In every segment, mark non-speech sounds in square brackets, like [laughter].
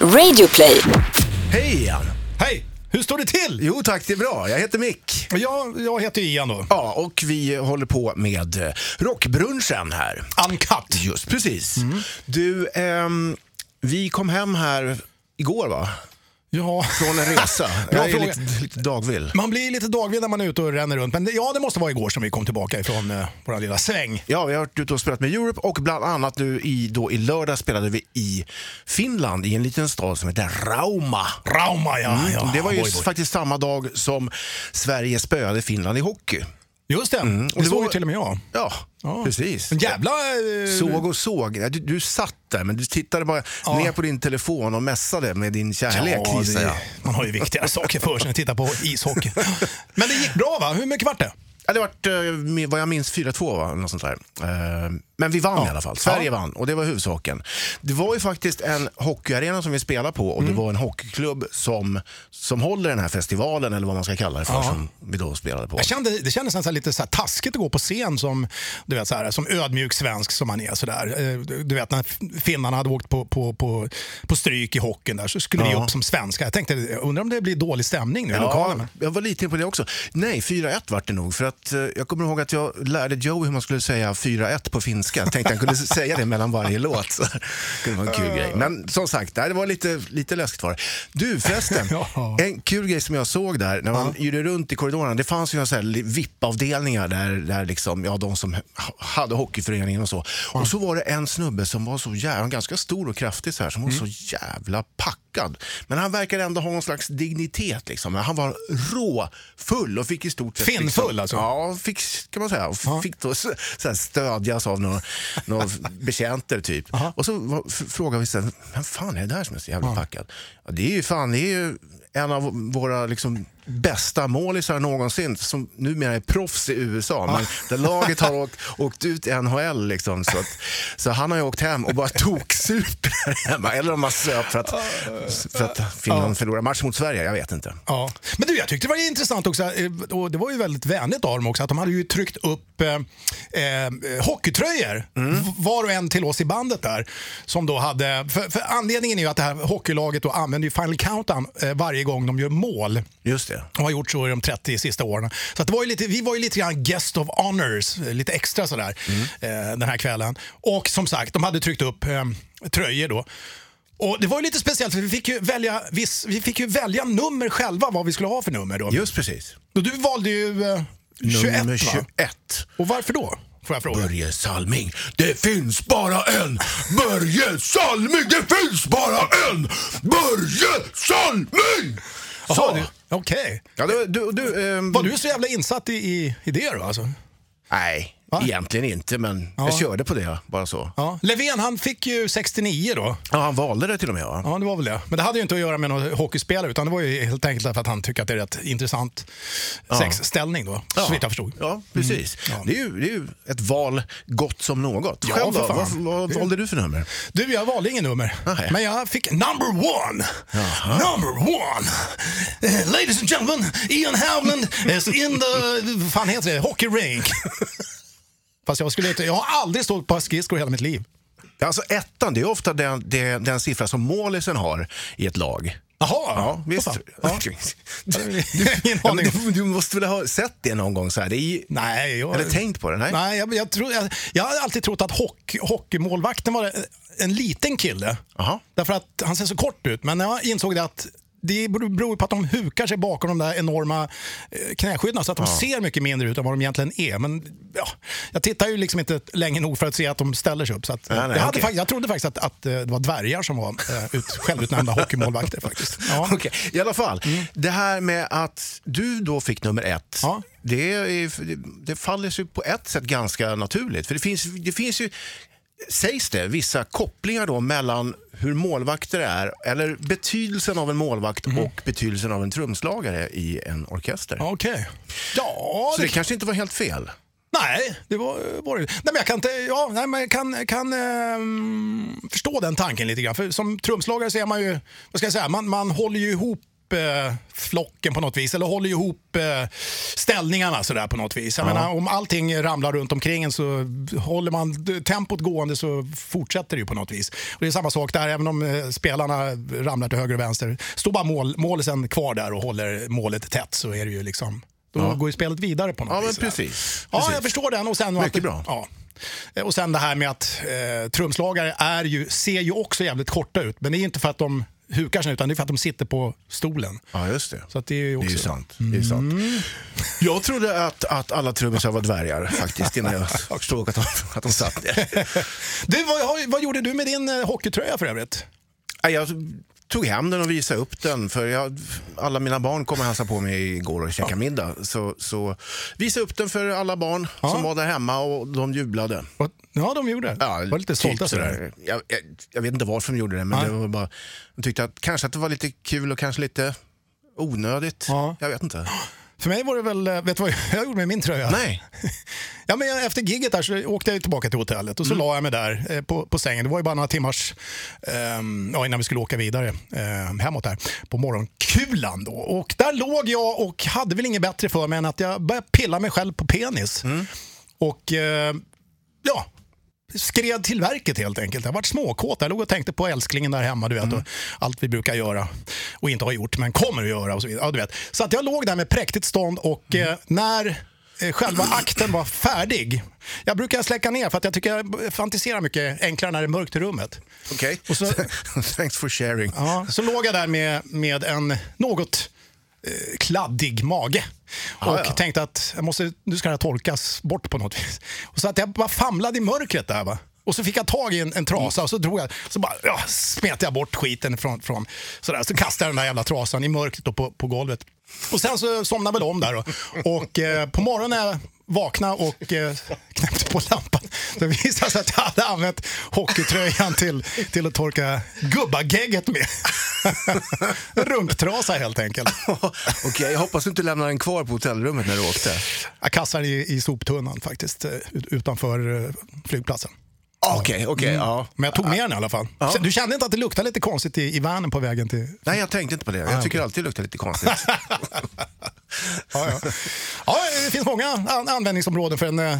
Radioplay. Hej Ian! Hej! Hur står det till? Jo tack, det är bra. Jag heter Mick. Jag, jag heter Ian då. Ja, och vi håller på med eh, rockbrunchen här. Uncut. Just precis. Du, ehm, vi kom hem här igår va? Ja. Från en resa. [laughs] Jag är lite, lite dagvill. Man blir lite dagvill när man är ute och ränner runt. Men ja, det måste vara igår som vi kom tillbaka ifrån eh, vår lilla sväng. Ja, vi har varit ute och spelat med Europe och bland annat nu i, då, i lördag spelade vi i Finland i en liten stad som heter Rauma. Rauma, ja. ja. Mm. det var ju faktiskt samma dag som Sverige spöade Finland i hockey. Just det, och det det såg var- ju till och med jag. Ja, Ja. precis. En jävla... eh, Såg och såg. Du, du satt där, men du tittade bara Ja. ner på din telefon och mässade med din kärlek, ja, gissar jag. det, man har ju viktigare [laughs] saker för sig att titta på ishockey. Men det gick bra va? Hur mycket vart det? Ja, det vart, eh, vad jag minns, 4-2 va? Något sånt där. Men vi vann i alla fall. Sverige Ja. vann och det var huvudsaken. Det var ju faktiskt en hockeyarena som vi spelade på och Mm. det var en hockeyklubb som, som håller den här festivalen, eller vad man ska kalla det för, Ja. som vi då spelade på. Jag kände, det kändes nästan lite så här taskigt att gå på scen som, du vet, så här, som ödmjuk svensk som man är. Så där. Eh, Du vet när finnarna hade åkt på, på, på, på stryk i hockeyn där så skulle vi Ja. upp som svenskar. Jag tänkte, jag undrar om det blir dålig stämning nu i lokalen. Ja, jag var lite på det också. Nej, 4-1 vart det nog. För att, eh, jag kommer ihåg att jag lärde Joey hur man skulle säga 4-1 på finska. Jag tänkte han kunde säga det mellan varje låt. Så det kunde vara en kul grej. Men som sagt, det var lite, lite läskigt var det. Du förresten, [laughs] en kul grej som jag såg där när man yrde runt i korridorerna. Det fanns ju några VIP-avdelningar där, där liksom, ja, de som ha- hade hockeyföreningen och så. Och så var det en snubbe som var så jävla, ganska stor och kraftig så här, som var Mm. så jävla packad. Men han verkade ändå ha någon slags dignitet. Liksom. Han var råfull och fick i stort sett... Finnfull, liksom, alltså? Ja, fick, kan man säga. Och Fick då så, här stödjas av några, några [laughs] betjänter typ. Och så frågade vi sen, vem fan är det där som är så jävla packad? Ja, det är ju fan, det är ju en av våra liksom, bästa målisar någonsin som numera är proffs i USA. Men där laget har åkt, [laughs] åkt ut i NHL. Liksom, så, att, så han har ju åkt hem och bara toksuper där hemma. Eller om man söp för att, för att Finland förlorar match mot Sverige. Jag vet inte. Ja. Men du, jag tyckte det var intressant också, eh, och det var ju väldigt vänligt av dem också, att de hade ju tryckt upp eh, eh, hockeytröjor, v- var och en till oss i bandet där. Som då hade, för, för anledningen är ju att det här hockeylaget då använder ju Final Countdown eh, varje gång de gör mål. Just det. De har gjort så i de 30 sista åren. Så det var lite, vi var ju lite grann guest of honors, lite extra sådär, eh, den här kvällen. Och som sagt, de hade tryckt upp eh, tröjor då. Och Det var ju lite speciellt för vi fick ju välja, viss, vi fick ju välja nummer själva, vad vi skulle ha för nummer. Då. Just precis. Och du valde ju eh, 21 Nummer va? 21. Och varför då? Får jag fråga. Börje Salming. Det finns bara en Börje Salming. Det finns bara en Börje Salming! Jaha, Okej. Ja, du, du, du, ehm, Var du så jävla insatt i, i, i det då? Alltså? Nej, Va? egentligen inte, men Ja. jag körde på det. Bara så. Ja. Löfven han fick ju 69 då. Ja, han valde det till och med. Va? Ja, det var väl det. Men det hade ju inte att göra med någon hockeyspelare utan det var ju helt enkelt för att han tycker att det är rätt intressant sexställning då, så vitt jag förstod. Ja, precis. Ja. Det, är ju, det är ju ett val gott som något. Ja, Själv då? Vad, vad valde du för nummer? Du, jag valde ingen nummer. Nej. Men jag fick number one. Number one. Eh, ladies and gentlemen, Ian Havland is in the, vad fan heter det, hockey rink. [laughs] Fast jag, skulle inte, jag har aldrig stått på skridskor i hela mitt liv. Alltså ettan, det är ofta den, det, den siffra som målisen har i ett lag. Jaha, Ja, visst. Ja. Du, ja, du, du måste väl ha sett det någon gång? Så här. Ju- Nej, jag, Eller tänkt på det? Nej. nej jag, jag, tror, jag, jag har alltid trott att hockey, hockeymålvakten var en liten kille. Jaha. Därför att han ser så kort ut. Men när jag insåg det att det beror på att de hukar sig bakom de där enorma eh, knäskydden så att de ser mycket mindre ut än vad de egentligen är. Men ja, jag tittar ju liksom inte länge nog för att se att de ställer sig upp. Så att, Nej, nej, jag, hade, fakt- jag trodde faktiskt att, att eh, det var dvärgar som var eh, ut, självutnämnda hockeymålvakter. faktiskt. [laughs] Ja. Okej, I alla fall, det här med att du då fick nummer ett. Ja. Det, är, det, det faller sig på ett sätt ganska naturligt. För det finns, det finns ju, sägs det, vissa kopplingar då mellan hur målvakter är, eller betydelsen av en målvakt och betydelsen av en trumslagare i en orkester. Okej. Ja, Så det det kanske inte var helt fel. Nej, det var, var det. Nej, men jag kan, inte, ja, nej, men jag kan, kan ehm, förstå den tanken lite grann. För som trumslagare så är man ju, vad ska jag säga, man, man håller ju ihop eh, flocken på något vis, eller håller ihop eh, ställningarna sådär på något vis. Jag Ja. menar, om allting ramlar runt omkring en så håller man tempot gående så fortsätter det ju på något vis. Och det är samma sak där, även om eh, spelarna ramlar till höger och vänster. Står bara mål, målisen kvar där och håller målet tätt så är det ju liksom, då Ja. går ju spelet vidare på något Ja, men vis. sådär. precis. Ja, precis. jag förstår den. Och sen, Mycket bra. Ja. Och sen det här med att eh, trumslagare är ju, ser ju också jävligt korta ut. Men det är inte för att de hukar sig utan det är för att de sitter på stolen. Ja, just det. Så det är ju Det också... är sant. Det är sant. Jag trodde att, att alla trummisar var dvärgar faktiskt innan jag [laughs] förstod att de, att de satt där. [laughs] Du, vad, vad gjorde du med din eh, hockeytröja för övrigt? Jag tog hem den och visade upp den för jag, alla mina barn kom och hälsade på mig igår och käkade middag. Så, så visade upp den för alla barn Ja. som var där hemma och de jublade. Vad- Ja, de gjorde det. Ja, var lite stolta typ sådär. Jag, jag, jag vet inte varför de gjorde det, men Nej. det var bara, de tyckte att kanske att det var lite kul och kanske lite onödigt. Ja. Jag vet inte. För mig var det väl, eh, vet du vad [laughs] jag gjorde med min tröja? Nej. [laughs] Ja, men efter gigget där så åkte jag tillbaka till hotellet och så la jag mig där eh, på, på sängen. Det var ju bara några timmars ehm, ja, innan vi skulle åka vidare eh, hemåt där på morgonkulan. Då. Och där låg jag och hade väl inget bättre för mig än att jag började pilla mig själv på penis. Och eh, ja, skred till verket helt enkelt. Jag varit småkåt. Jag låg och tänkte på älsklingen där hemma, du vet, och allt vi brukar göra och inte har gjort, men kommer att göra och så vidare. Ja, du vet. Så att jag låg där med präktigt stånd och eh, när eh, själva akten var färdig. Jag brukar släcka ner för att jag tycker jag fantiserar mycket enklare när det är mörkt i rummet. Okej. Så- [laughs] Thanks for sharing. Ja, så låg jag där med, med en något eh, kladdig mage. Ja, och ja. tänkte att jag måste, nu ska det här torkas bort på något vis. Och så att jag bara famlade i mörkret där. Va? Och så fick jag tag i en, en trasa och så drog jag, så bara ja, smet jag bort skiten från, från sådär. Så kastade jag den där jävla trasan i mörkret då på, på golvet. Och sen så somnade väl om där då. Och eh, på morgonen när jag vaknade och eh, knäppte på lampan, då visade det sig att jag hade använt hockeytröjan till, till att torka gubbagegget med. [laughs] Runktrasa helt enkelt. [laughs] Okej, jag hoppas du inte lämnar den kvar på hotellrummet när du åkte. Jag kastade den i, i soptunnan faktiskt, eh, ut- utanför eh, flygplatsen. Okej, okej. ja. Men jag tog med den i alla fall. Ja. Du kände inte att det luktade lite konstigt i, i vanen på vägen till... Nej, jag tänkte inte på det. Jag tycker alltid det luktar lite konstigt. [laughs] Ja, ja. ja, det finns många an- användningsområden för en eh,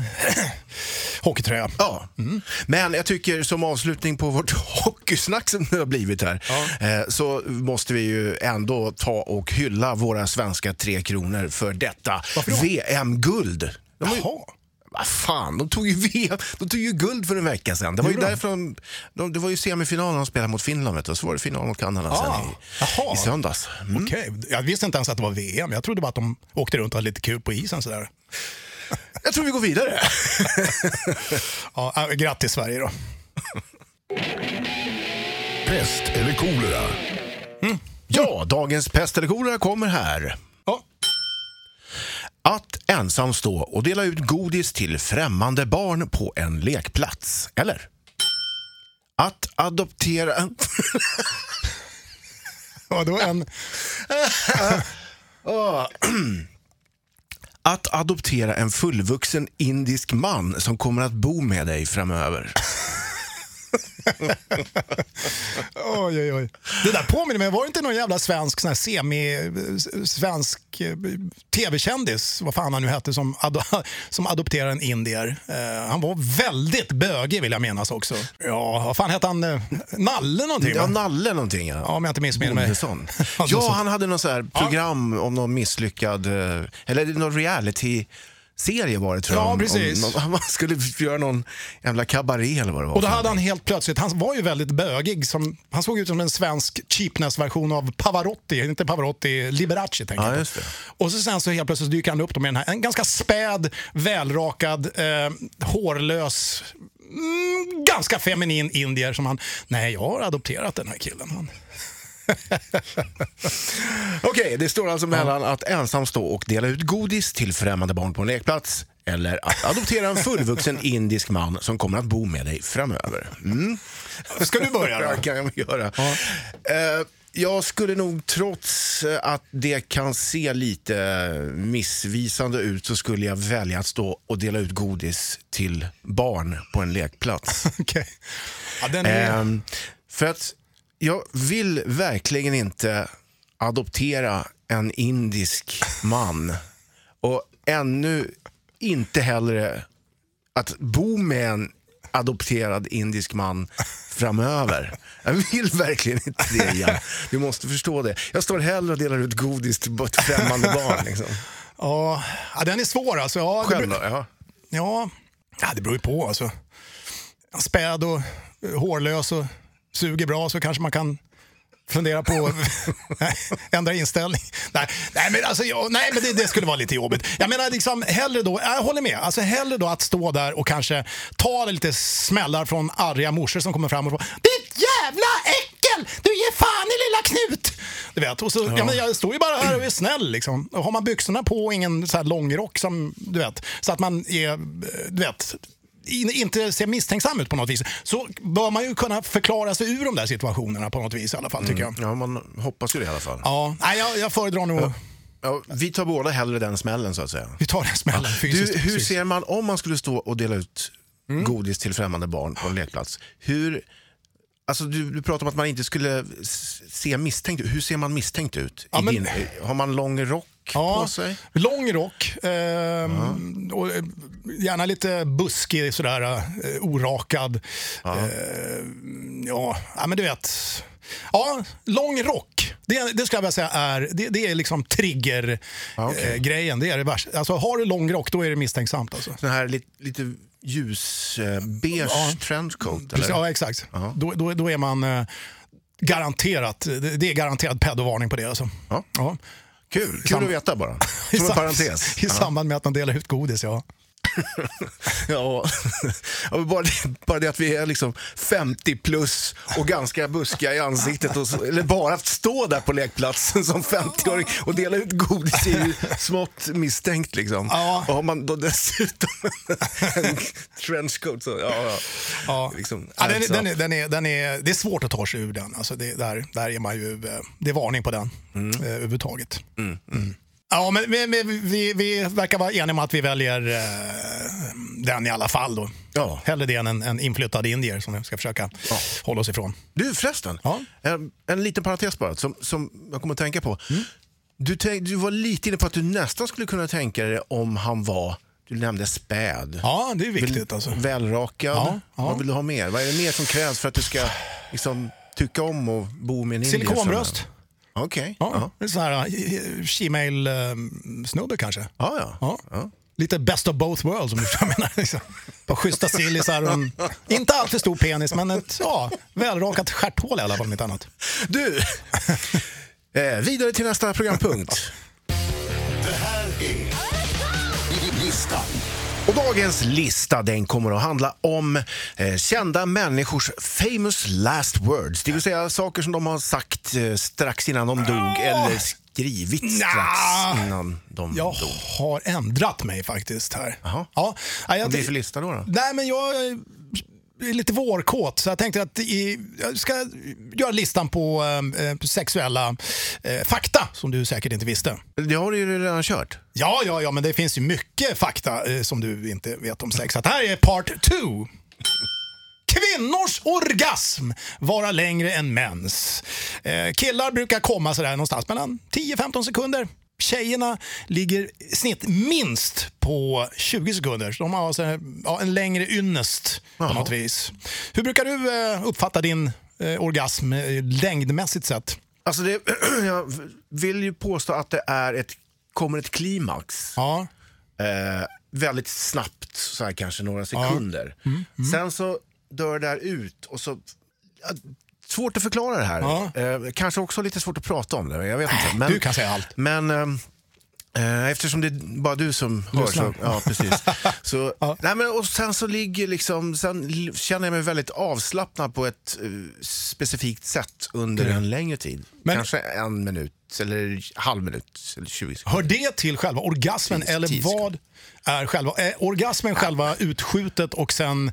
[clears throat] hockeytröja. Ja, men jag tycker som avslutning på vårt [laughs] hockeysnack som det har blivit här, eh, så måste vi ju ändå ta och hylla våra svenska Tre Kronor för detta? VM-guld. De Jaha. Vad fan, de tog ju [laughs] VM, de tog ju guld för en vecka sedan. Det var ju Gjorde de? därför de, de, det var ju semifinalen de spelade mot Finland vet du, och så var det final mot Kanada Ah, sen i, jaha. i söndags. Mm. Okej, Jag visste inte ens att det var VM. Jag trodde bara att de åkte runt och hade lite kul på isen. Sådär. [laughs] Jag tror vi går vidare. [laughs] Ja, äh, grattis Sverige då. Pest eller kolera? Ja, dagens pest eller kolera kommer här. Ensam stå och dela ut godis till främmande barn på en lekplats. Eller? Att adoptera... Vadå en... [laughs] [clears throat] Att adoptera en fullvuxen indisk man som kommer att bo med dig framöver. [laughs] Oj, oj, oj. Det där påminner mig, var det inte någon jävla svensk sån här semi-svensk eh, tv-kändis, vad fan han nu hette, som, ado- [laughs] som adopterade en indier? Eh, han var väldigt bögig vill jag menas också. Ja, vad fan hette han? Eh, Nalle någonting Ja, va? Nalle någonting ja. Ja, om jag inte missminner mig. Bondesson. [laughs] Ja, han hade något så här program om någon misslyckad, eller någon reality-serie var det tror jag. Ja, om- precis. [laughs] Om, någon, man skulle göra någon jävla kabaré eller vad det var. Och då hade han helt plötsligt, han var ju väldigt bögig, som, han såg ut som en svensk cheapness-version av Pavarotti, inte Pavarotti, Liberace tänker Ja, jag på. just det. Och så sen så helt plötsligt dyker han upp då med den här, en ganska späd, välrakad, eh, hårlös, mm, ganska feminin indier som han, nej jag har adopterat den här killen. Han. [laughs] Okej, det står alltså mellan att ensam stå och dela ut godis till främmande barn på en lekplats eller att adoptera en fullvuxen [laughs] indisk man som kommer att bo med dig framöver. Mm. Ska du börja Ja, då? kan jag göra. Eh, jag skulle nog, trots att det kan se lite missvisande ut, så skulle jag välja att stå och dela ut godis till barn på en lekplats. [laughs] Okej. Ja, är, Ehm, för att jag vill verkligen inte adoptera en indisk man och ännu inte heller att bo med en adopterad indisk man framöver. Jag vill verkligen inte det igen. Du måste förstå det. Jag står hellre och delar ut godis till ett främmande barn. Liksom. Ja, den är svår alltså. Ja, Själv då? Ja. ja, det beror ju på alltså. Späd och hårlös och suger bra så kanske man kan fundera på att [laughs] [laughs] ändra inställning. Nej, nej men, alltså, ja, nej, men det, det skulle vara lite jobbigt. Jag menar, liksom, hellre då, jag håller med, alltså, hellre då att stå där och kanske ta lite smällar från arga morsor som kommer fram och bara Ditt jävla äckel! Du ger fan i lilla Knut! Du vet, och så, ja. men jag står ju bara här och är snäll. Liksom. Och har man byxorna på och ingen så här långrock som, du vet, så att man är, du vet, in- inte ser misstänksam ut på något vis så bör man ju kunna förklara sig ur de där situationerna på något vis i alla fall tycker jag. ja, man hoppas ju det i alla fall. Ja, nej, jag, jag föredrar nog... Ja, vi tar båda hellre den smällen så att säga. Vi tar den smällen fysiskt. Du, hur fysiskt. ser man, om man skulle stå och dela ut godis till främmande barn på en lekplats, hur, alltså du, du pratar om att man inte skulle se misstänkt ut. Hur ser man misstänkt ut? Ja, men- din, har man lång rock Ja, på sig? lång rock. ehm, och, eh, gärna lite buskig, sådär, eh, orakad. Ja. ja, ja, men du vet. Ja, lång rock. Det, det ska jag säga är, det, det är liksom trigger-grejen. Ja, okej. det är det värsta. Alltså, har du lång rock då är det misstänksamt. Alltså. Sån här lite, lite ljus eh, Ja. trenchcoat? Eller? ja, exakt. Då, då, då är man eh, garanterat, det, det är garanterad pedovarning på det. Alltså. Ja. Ja. Kul, kul Sam- att veta bara. I [laughs] Som en parentes. I samband med att man delar ut godis, ja. Ja, bara, det, bara det att vi är liksom 50 plus och ganska buskiga i ansiktet. Och så, eller bara att stå där på lekplatsen som 50-åring och dela ut godis är ju smått misstänkt. Liksom. Ja. Och har man då dessutom en trenchcoat så, ja, ja. Ja. Liksom, ja, den, adds är- den, up. är, den är, den är, det är svårt att ta sig ur den. Alltså det, där, där är man ju, eh, det är varning på den Mm. eh, överhuvudtaget. Mm. Ja, men vi, vi, vi, verkar vara eniga om att vi väljer eh, den i alla fall. Då. Ja. Hellre det än en, en inflyttad indier som vi ska försöka hålla oss ifrån. Du förresten, Ja. en, en liten parentes bara som, som jag kommer att tänka på. Mm. Du, tänk, du var lite inne på att du nästan skulle kunna tänka dig om han var, du nämnde späd. Ja, det är viktigt. Alltså. Välrakad. Ja, ja. Vad vill du ha mer? Vad är det mer som krävs för att du ska liksom, tycka om och bo med en indier? Silikonbröst. Okej. Ja, Ja. En sån här eh, Gmail-snubbe kanske. Ja, ja. Ja. Ja. Lite best of both worlds om du förstår vad jag menar. Liksom. Bara schyssta sillisar och en, inte alltför stor penis men ett ja, välrakat stjärthål i alla fall om inte annat. Du, eh, vidare till nästa programpunkt. Det här är listan. Och dagens lista den kommer att handla om eh, kända människors famous last words. Det vill säga saker som de har sagt eh, strax innan de dog eller skrivit strax Nja. innan de Jag dog. har ändrat mig faktiskt här. Jaha. Ja, ja, jag, Vad blir det för lista då? då? Nej, men jag lite vårkåt så jag tänkte att i, jag ska göra listan på eh, sexuella eh, fakta som du säkert inte visste. Det har du ju redan kört. Ja, ja, ja, men det finns ju mycket fakta eh, som du inte vet om sex. Så här är part two. Kvinnors orgasm vara längre än mäns. Eh, killar brukar komma sådär någonstans mellan 10-15 sekunder. Tjejerna ligger i snitt minst på 20 sekunder. Så de har alltså, ja, en längre ynnest på Jaha. något vis. Hur brukar du eh, uppfatta din eh, orgasm eh, längdmässigt sett? Alltså det, [clears throat] jag vill ju påstå att det är ett, kommer ett klimax. Ja. Eh, väldigt snabbt, så här kanske några sekunder. Mm, Sen så dör det där ut och så... Svårt att förklara det här. Ja. Eh, kanske också lite svårt att prata om det. Jag vet inte. Men, du kan säga allt. Men ehm, eh, eftersom det är bara du som hör så... Ja, precis. [laughs] så, Ja. nej, men, och sen så ligger liksom... Sen känner jag mig väldigt avslappnad på ett eh, specifikt sätt under en längre tid. Men- Kanske en minut, eller halv minut, eller 20 sekunder. Hör det till själva orgasmen eller vad är själva... Är orgasmen själva utskjutet och sen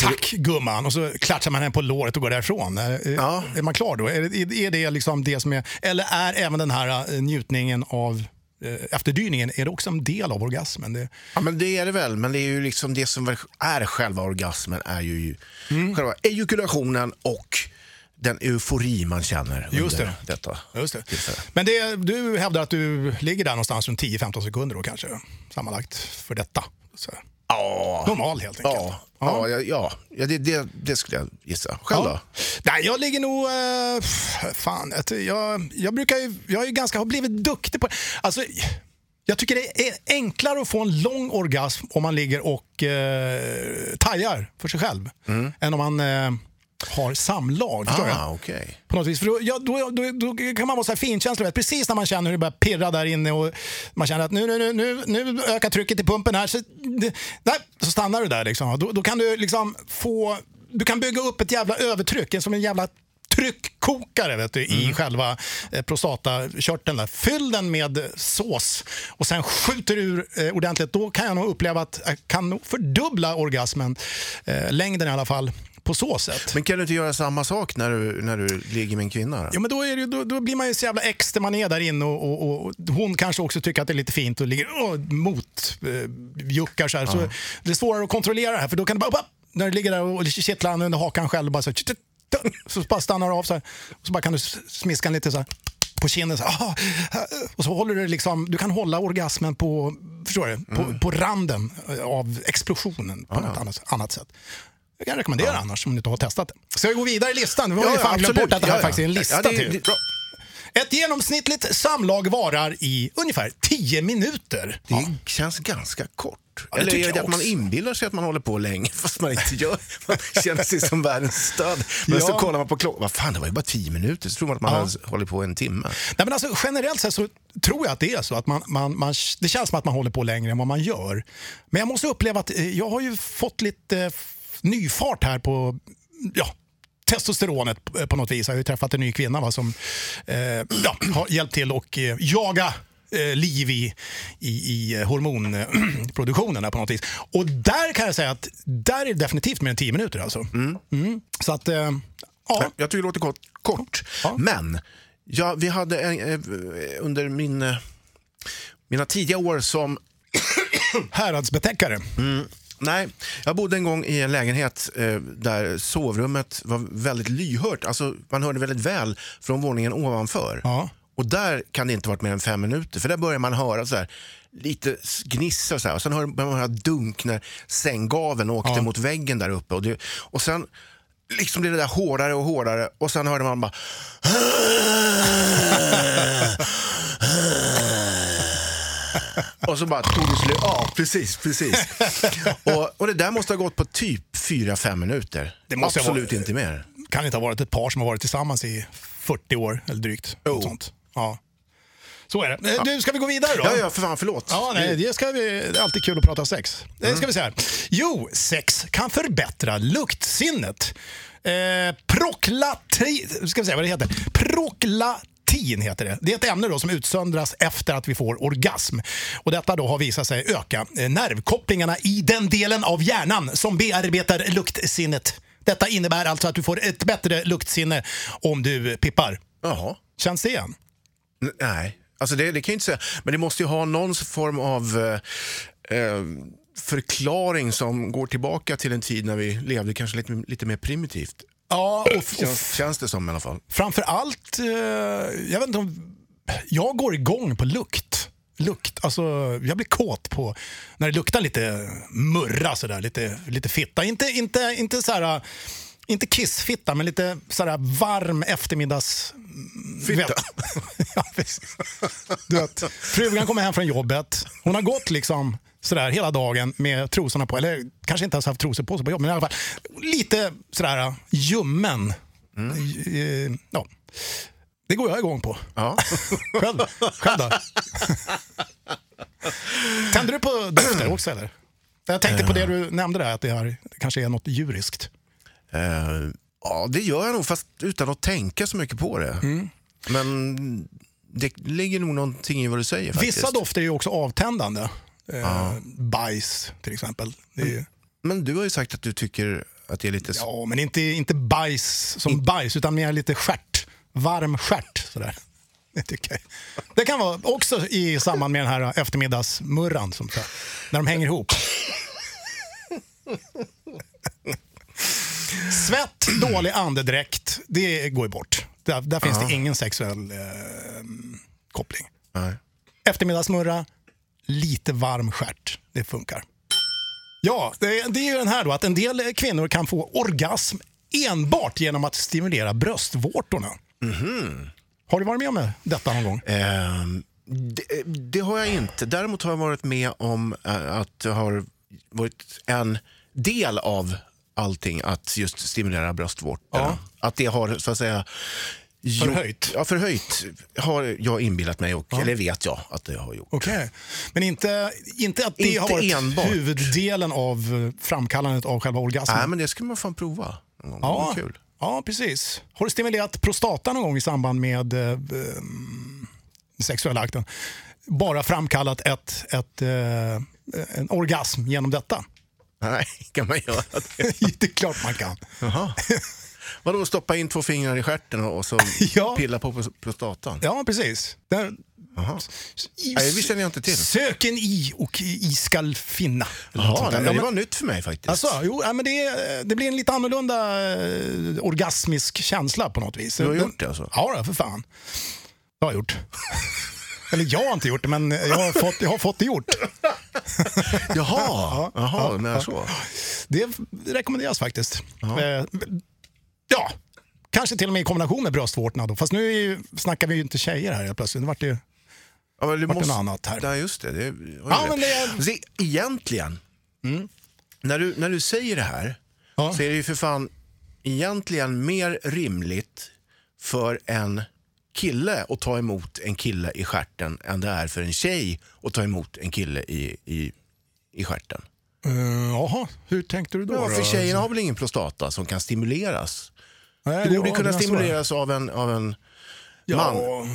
tack gumman och så klatschar man henne på låret och går därifrån? Är, Ja. är man klar då? Är, det- är det liksom det som är... Eller är även den här eh, njutningen av eh, efterdyningen, är det också en del av orgasmen? Det, Ja, men det är det väl, men det är ju liksom det som är själva orgasmen är ju Mm. själva ejakulationen och den eufori man känner Just under det. detta. Just det. Men det, du hävdar att du ligger där någonstans runt 10-15 sekunder då kanske sammanlagt för detta. Så. Ja, Normal helt enkelt. ja, ja, ja, ja, ja det, det, det skulle jag gissa. Själv då? Nej, jag ligger nog... eh, fan, jag, jag brukar ju... Jag är ju ganska, har blivit duktig på Alltså, jag tycker det är enklare att få en lång orgasm om man ligger och eh, tajar för sig själv än om man eh, har samlag. Mm. Ah, okej. På något vis. För då, ja, då, då, då kan man vara så här finkänslig. Precis när man känner hur det börjar pirra där inne och man känner att nu, nu, nu, nu, ökar trycket i pumpen här. Så, det, nej, så stannar du där. Liksom. Då, då kan du liksom få... Du kan bygga upp ett jävla övertryck, som en jävla tryckkokare vet du, i själva eh, prostatakörteln. Där. Fyll den med sås och sen skjuter du ur eh, ordentligt. Då kan jag nog uppleva att jag kan fördubbla orgasmen, eh, längden i alla fall, på så sätt. Men kan du inte göra samma sak när du, när du ligger med en kvinna? Då? Ja, men då, är det, då, då blir man ju så jävla extra man är där inne och, och, och hon kanske också tycker att det är lite fint och ligger oh, mot eh, så här. Så det är svårare att kontrollera det här för då kan det bara, när du ligger där och kittlar under hakan själv bara så, så bara stannar du av så här. Och så bara kan du smiska lite så här på kinden. Så, här, ah, och så håller du liksom, du kan hålla orgasmen på, förstår du, på, på randen av explosionen på något annat, annat sätt. Jag kan rekommendera annars om du inte har testat det. Ska vi gå vidare i listan? Vi har ju fan glömt bort att det här faktiskt är en lista ja, det, till. Det. Ett genomsnittligt samlag varar i ungefär 10 minuter. det känns ganska kort. Ja, Eller är det att man inbillar sig att man håller på länge [laughs] fast man inte gör Man känner sig som världens stöd. Men Ja. så kollar man på klockan. Vad fan, det var ju bara tio minuter. Så tror man att man har hållit på en timme. Nej, men alltså, generellt sett så tror jag att det är så. att man, man, man, Det känns som att man håller på längre än vad man gör. Men jag måste uppleva att eh, jag har ju fått lite nyfart här på ja, testosteronet på- något vis. Jag har ju träffat en ny kvinna va, som eh, ja, har hjälpt till och eh, jaga eh, liv i, i, i hormonproduktionen där på något vis. Och där kan jag säga att där är det definitivt mer än 10 minuter alltså. Mm. Så att, eh, ja. Jag tycker det låter kort. kort. Ja. Men ja, vi hade en, eh, under min, eh, mina tidiga år som Häradsbetäckare. Nej, jag bodde en gång i en lägenhet eh, där sovrummet var väldigt lyhört. Alltså, man hörde väldigt väl från våningen ovanför. Ja. Och där kan det inte varit mer än fem minuter, för där börjar man höra så här, lite gnissa och så här. Och sen hör man höra dunk när sänggaveln åkte Ja. mot väggen där uppe. Och, det, och sen liksom blev det där hårdare och hårdare och sen hörde man bara... Och så bara tog det slut. Ja, precis. precis. [laughs] och, och det där måste ha gått på typ 4-5 minuter. Det måste Absolut varit- inte mer. kan inte ha varit ett par som har varit tillsammans i 40 år eller drygt. Jo. Något sånt. Ja. Så är det. Eh, Du, ska vi gå vidare då? Ja, ja, för fan, förlåt. Ja, nej, det, ska vi, det är alltid kul att prata sex. Det ska vi se här. Jo, sex kan förbättra luktsinnet. Eh, proklati... Ska vi se vad det heter. Proklatin heter det. Det är ett ämne då som utsöndras efter att vi får orgasm. Och detta då har visat sig öka eh, nervkopplingarna i den delen av hjärnan som bearbetar luktsinnet. Detta innebär alltså att du får ett bättre luktsinne om du pippar. Jaha. Känns det igen? N- Nej, alltså det, det kan jag inte säga. Men det måste ju ha någon form av eh, eh, förklaring som går tillbaka till en tid när vi levde kanske lite, lite mer primitivt. Ja, och, och Känns, känns det som i alla fall. Framför allt, eh, jag vet inte om... Jag går igång på lukt. Lukt, alltså jag blir kåt på när det luktar lite murra sådär, lite, lite fitta. Inte, inte, inte såhär, inte kissfitta, men lite sådär varm eftermiddags... Fitta. [laughs] ja, precis. du vet, frugan kommer hem från jobbet. Hon har gått liksom sådär hela dagen med trosorna på. Eller kanske inte ens haft trosor på sig på jobbet, men i alla fall lite sådär ljummen. Eh, Ja. Det går jag igång på. Ja. [laughs] Själv, själv då? [laughs] Tänder du på dofter också eller? Jag tänkte på det du nämnde där, att det, här, kanske är något djuriskt. Eh, ja, det gör jag nog, fast utan att tänka så mycket på det. Men det ligger nog någonting i vad du säger faktiskt. Vissa dofter är ju också avtändande. Eh, Bajs till exempel. Är Men du har ju sagt att du tycker att det är lite... ja, men inte, inte bajs som bajs, utan mer lite stjärt. Varm stjärt. Sådär. [laughs] Det, tycker jag. det kan vara också i samband med den här eftermiddagsmurran, som, när de hänger ihop. [laughs] Svett, dålig andedräkt, det går ju bort. Där, där finns det ingen sexuell eh, koppling. Nej. Eftermiddagsmurra, lite varm stjärt. Det funkar. Ja, det, det är ju den här då att en del kvinnor kan få orgasm enbart genom att stimulera bröstvårtorna. Har du varit med om detta någon gång? Ehm, det, det har jag inte. Däremot har jag varit med om eh, att det har varit en del av allting att just stimulera bröstvårtorna. Att det har så att säga Förhöjt? Ja, förhöjt har jag inbillat mig, och, eller vet jag att det har gjort. Okej. Men inte, inte att det Inte har varit enbart. huvuddelen av framkallandet av själva orgasmen? Nej, men det ska man fan prova. någon. Ja, kul. ja, precis. Har du stimulerat prostatan någon gång i samband med eh, eh, sexuella akten? Bara framkallat ett, ett, eh, en orgasm genom detta? Nej, kan man göra det? [laughs] det är klart man kan. Jaha. Vadå, stoppa in två fingrar i stjärten och så [laughs] Ja. pilla på pros- prostatan? Ja, precis. Där, Jaha. i, Nej, det känner jag inte till. Söken i och i skall finna. Jaha, nej, Ja, det var nytt för mig faktiskt. Alltså, jo, ja, men det, det blir en lite annorlunda eh, orgasmisk känsla på något vis. Du har gjort det alltså? Ja, då, för fan. Det har jag gjort. [laughs] Eller jag har inte gjort det, men jag har fått, jag har fått det gjort. Jaha, [laughs] Jaha men så. Det rekommenderas faktiskt. Eh, Ja, kanske till och med i kombination med bröstvårtorna. Då. Fast nu ju, snackar vi ju inte tjejer här plötsligt. Nu vart det ju... Ja, Vart det något annat här? Ja, just det. det Ja, men det är- Se, egentligen, när, du, när du säger det här Ja. så är det ju för fan egentligen mer rimligt för en kille att ta emot en kille i stjärten än det är för en tjej att ta emot en kille i, i, i stjärten. Uh, jaha, hur tänkte du då? Ja, för tjejerna har väl ingen prostata som kan stimuleras? Nej, Det borde ja, kunna stimuleras av en, av en man, Ja,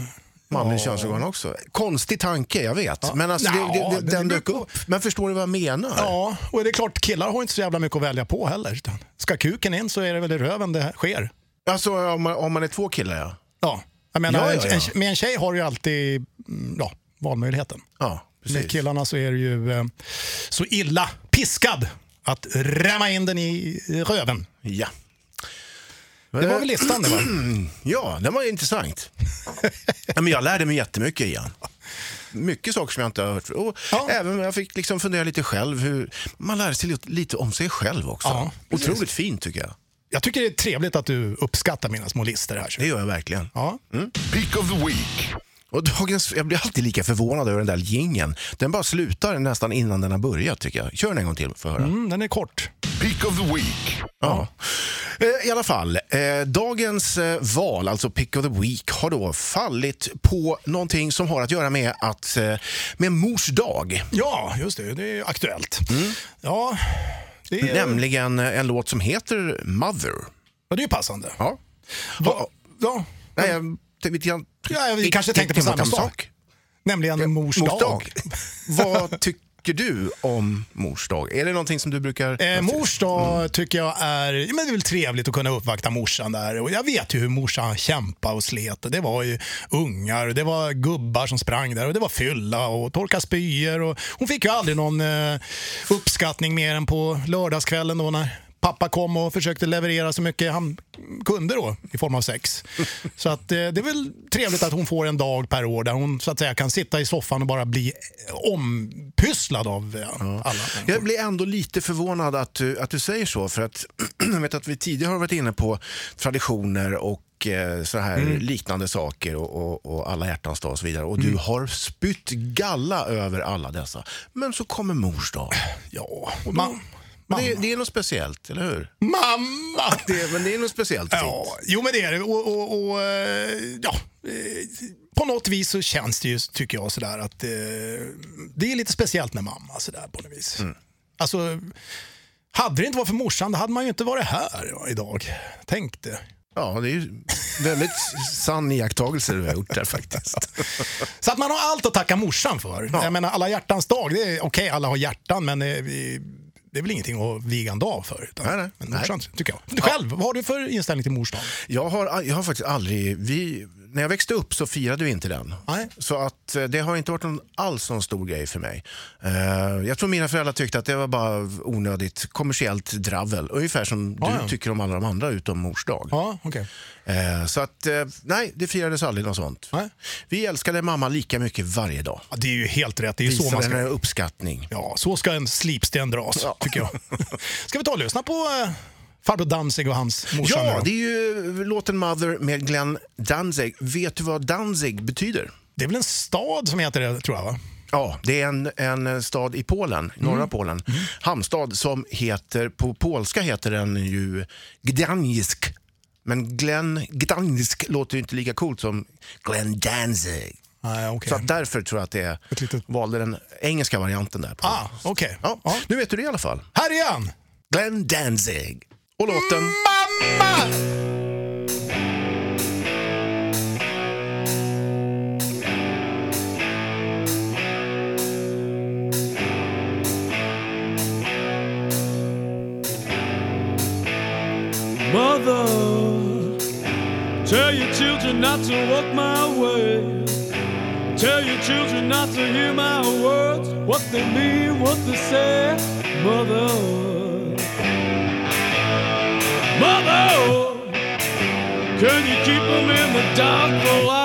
manlig Ja. könsorgan också. Konstig tanke, jag vet. Men alltså, Nja, det, det, det, den dök upp. Men förstår du vad jag menar? Ja, och det är klart killar har inte så jävla mycket att välja på heller. Ska kuken in så är det väl i röven det sker. Alltså om man, om man är två killar, ja. Ja, jag menar, Ja, ja, ja. En, en, med en tjej har du ju alltid mm, ja, valmöjligheten. Ja, Med precis. killarna så är det ju eh, så illa piskad att rämma in den i röven. Ja. Det var väl listan det va? [clears throat] Ja, den var intressant. men jag lärde mig jättemycket igen. Mycket saker som jag inte har hört. Och Ja. Även jag fick liksom fundera lite själv. Hur, man lär sig lite, om sig själv också. Ja, precis. Otroligt fint tycker jag. Jag tycker det är trevligt att du uppskattar mina små listor här. Det gör jag verkligen. Ja. Pick of the Week. Och dagens, jag blir alltid lika förvånad över den där gingen. Den bara slutar nästan innan den har börjat tycker jag. Kör den en gång till för att höra. Mm, den är kort. Pick of the Week. Ja. Eh, I alla fall, eh, dagens eh, val, alltså Pick of the Week, har då fallit på någonting som har att göra med, att, eh, med mors dag. Ja, just det. Det är aktuellt. Ja, det är, Nämligen en låt som heter Mother. ja, det är ju passande. Ja. Va, ja, Nej, jag lite grann... Ja, vi kanske tänkte på samma sak. nämligen mors, Mors dag. [laughs] Vad tycker du om mors dag? Är det någonting som du brukar... Eh, mors dag tycker jag är, men det är väl trevligt att kunna uppvakta morsan där. Och jag vet ju hur morsan kämpade och slet. Det var ju ungar, det var gubbar som sprang där och det var fylla och torka spyor. Och hon fick ju aldrig någon eh, uppskattning mer än på lördagskvällen då när pappa kom och försökte leverera så mycket han kunde då i form av sex. [laughs] Så att, eh, det är väl trevligt att hon får en dag per år där hon så att säga kan sitta i soffan och bara bli ompysslad av eh, alla. Jag blir ändå lite förvånad att du, att du säger så. För att [clears throat] jag vet att vi tidigare har varit inne på traditioner och eh, så här Mm. liknande saker och, och, och alla hjärtans dag och så vidare. Och Mm. du har spytt galla över alla dessa. Men så kommer mors dag. Ja, ma- Men det, det är något speciellt, eller hur? mamma! [laughs] Det, men det är något speciellt fint. Ja, jo men det är det. Och, och, och, eh, ja, eh, på något vis så känns det ju, tycker jag, sådär att eh, det är lite speciellt med mamma sådär på något vis. Alltså, hade det inte varit för morsan, då hade man ju inte varit här ja, idag. Tänk det. Ja, det är ju väldigt sann iakttagelse du har gjort där faktiskt. [laughs] Så att man har allt att tacka morsan för. Jag menar, alla hjärtans dag, det är okej, alla har hjärtan, men eh, det är väl ingenting att viga en dag för. Utan, Nej, nej. Men morsan, tycker jag. Själv, vad har du för inställning till mors dag? Jag har, jag har faktiskt aldrig... Vi, när jag växte upp så firade vi inte den. Nej. Så att eh, det har inte varit någon, alls någon stor grej för mig. Eh, jag tror mina föräldrar tyckte att det var bara onödigt kommersiellt dravel. Ungefär som Ja, du ja. tycker om alla de andra utom mors dag. Ja, okej. Eh, så att, eh, nej, det firades aldrig något sånt. Nej. Vi älskade mamma lika mycket varje dag. Ja, det är ju helt rätt. Det är ju så man Visade ska... uppskattning. Ja, så ska en slipsten dras, tycker jag. [laughs] Ska vi ta och lyssna på farbror Danzig och hans morsa Ja, det är ju låten Mother med Glenn Danzig. Vet du vad Danzig betyder? Det är väl en stad som heter det, tror jag? va? Ja, det är en, en stad i Polen, norra Mm. Polen. Hamnstad som heter, på polska heter den ju Gdansk. Men Glenn Gdansk låter ju inte lika coolt som Glenn Danzig. Nej, okej. Så därför tror jag att det litet- valde den engelska varianten där. På. Ah. Ja, Ja. Nu vet du det i alla fall. Här är han! Glenn Danzig. Och låten... Mamma! Mother, tell your children not to walk my way. Tell your children not to hear my words, what they mean, what they say. Mother, Can you keep them in the dark for while?